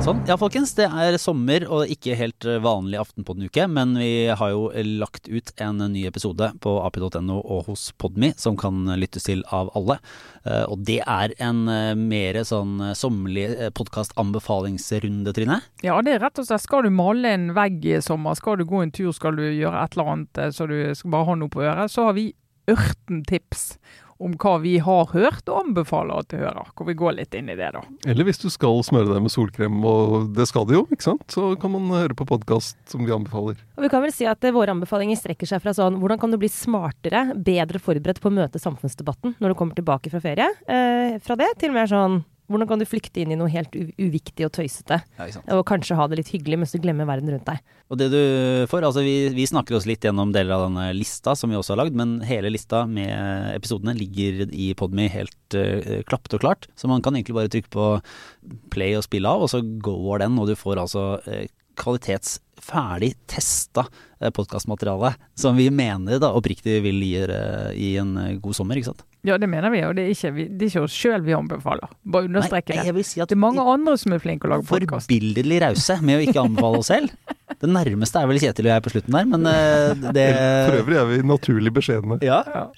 Sånn. Ja, folkens. Det er sommer og ikke helt eh, vanlig Aftenpodden-uke, men vi har jo lagt ut en ny episode på ap.no og hos Podme som kan lyttes til av alle. Eh, Og det er en eh, mer sånn sommerlig podkast-anbefalingsrunde, Trine. Ja, det er rett og slett. Skal du male en vegg i sommer, skal du gå en tur, skal du gjøre et eller annet eh, så du skal bare ha noe på øret, så har vi ørten tips om hva vi har hørt og anbefaler at du hører. Hvor vi går litt inn i det, da. Eller hvis du skal smøre deg med solkrem, og det skal du jo, ikke sant? Så kan man høre på podkast som vi anbefaler. Og vi kan vel si at eh, våre anbefalinger strekker seg fra sånn hvordan kan du bli smartere, bedre forberedt på å møte samfunnsdebatten når du kommer tilbake fra ferie, eh, fra det til mer sånn hvordan kan du flykte inn i noe helt uviktig og tøysete, Ja, og kanskje ha det litt hyggelig mens du glemmer verden rundt deg. Og det du får, altså vi, vi snakker oss litt gjennom deler av denne lista som vi også har lagd, men hele lista med episodene ligger i Podme helt uh, klappet og klart. Så man kan egentlig bare trykke på play og spille av, og så går den, og du får altså uh, kvalitets ferdig testa uh, podkastmateriale som vi mener da oppriktig vil gi, uh, gi en uh, god sommer, ikke sant? Ja, det mener vi, og det er ikke, vi, det er ikke oss sjøl vi anbefaler. Bare understreke Nei, det. jeg vil si at Det er mange andre som er flinke å lage podkast. forbilledlig rause med å ikke anbefale oss selv. Det nærmeste er vel Kjetil og jeg på slutten der, men det For øvrig er vi naturlig beskjedne. Ja. Ja.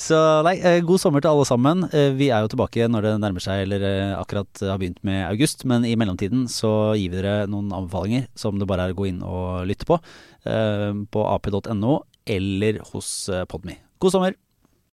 Så nei, eh, god sommer til alle sammen. Eh, Vi er jo tilbake når det nærmer seg, eller eh, akkurat har begynt med august. Men i mellomtiden så gir vi dere noen anbefalinger som det bare er å gå inn og lytte på. På ap.no eller hos Podme. God sommer!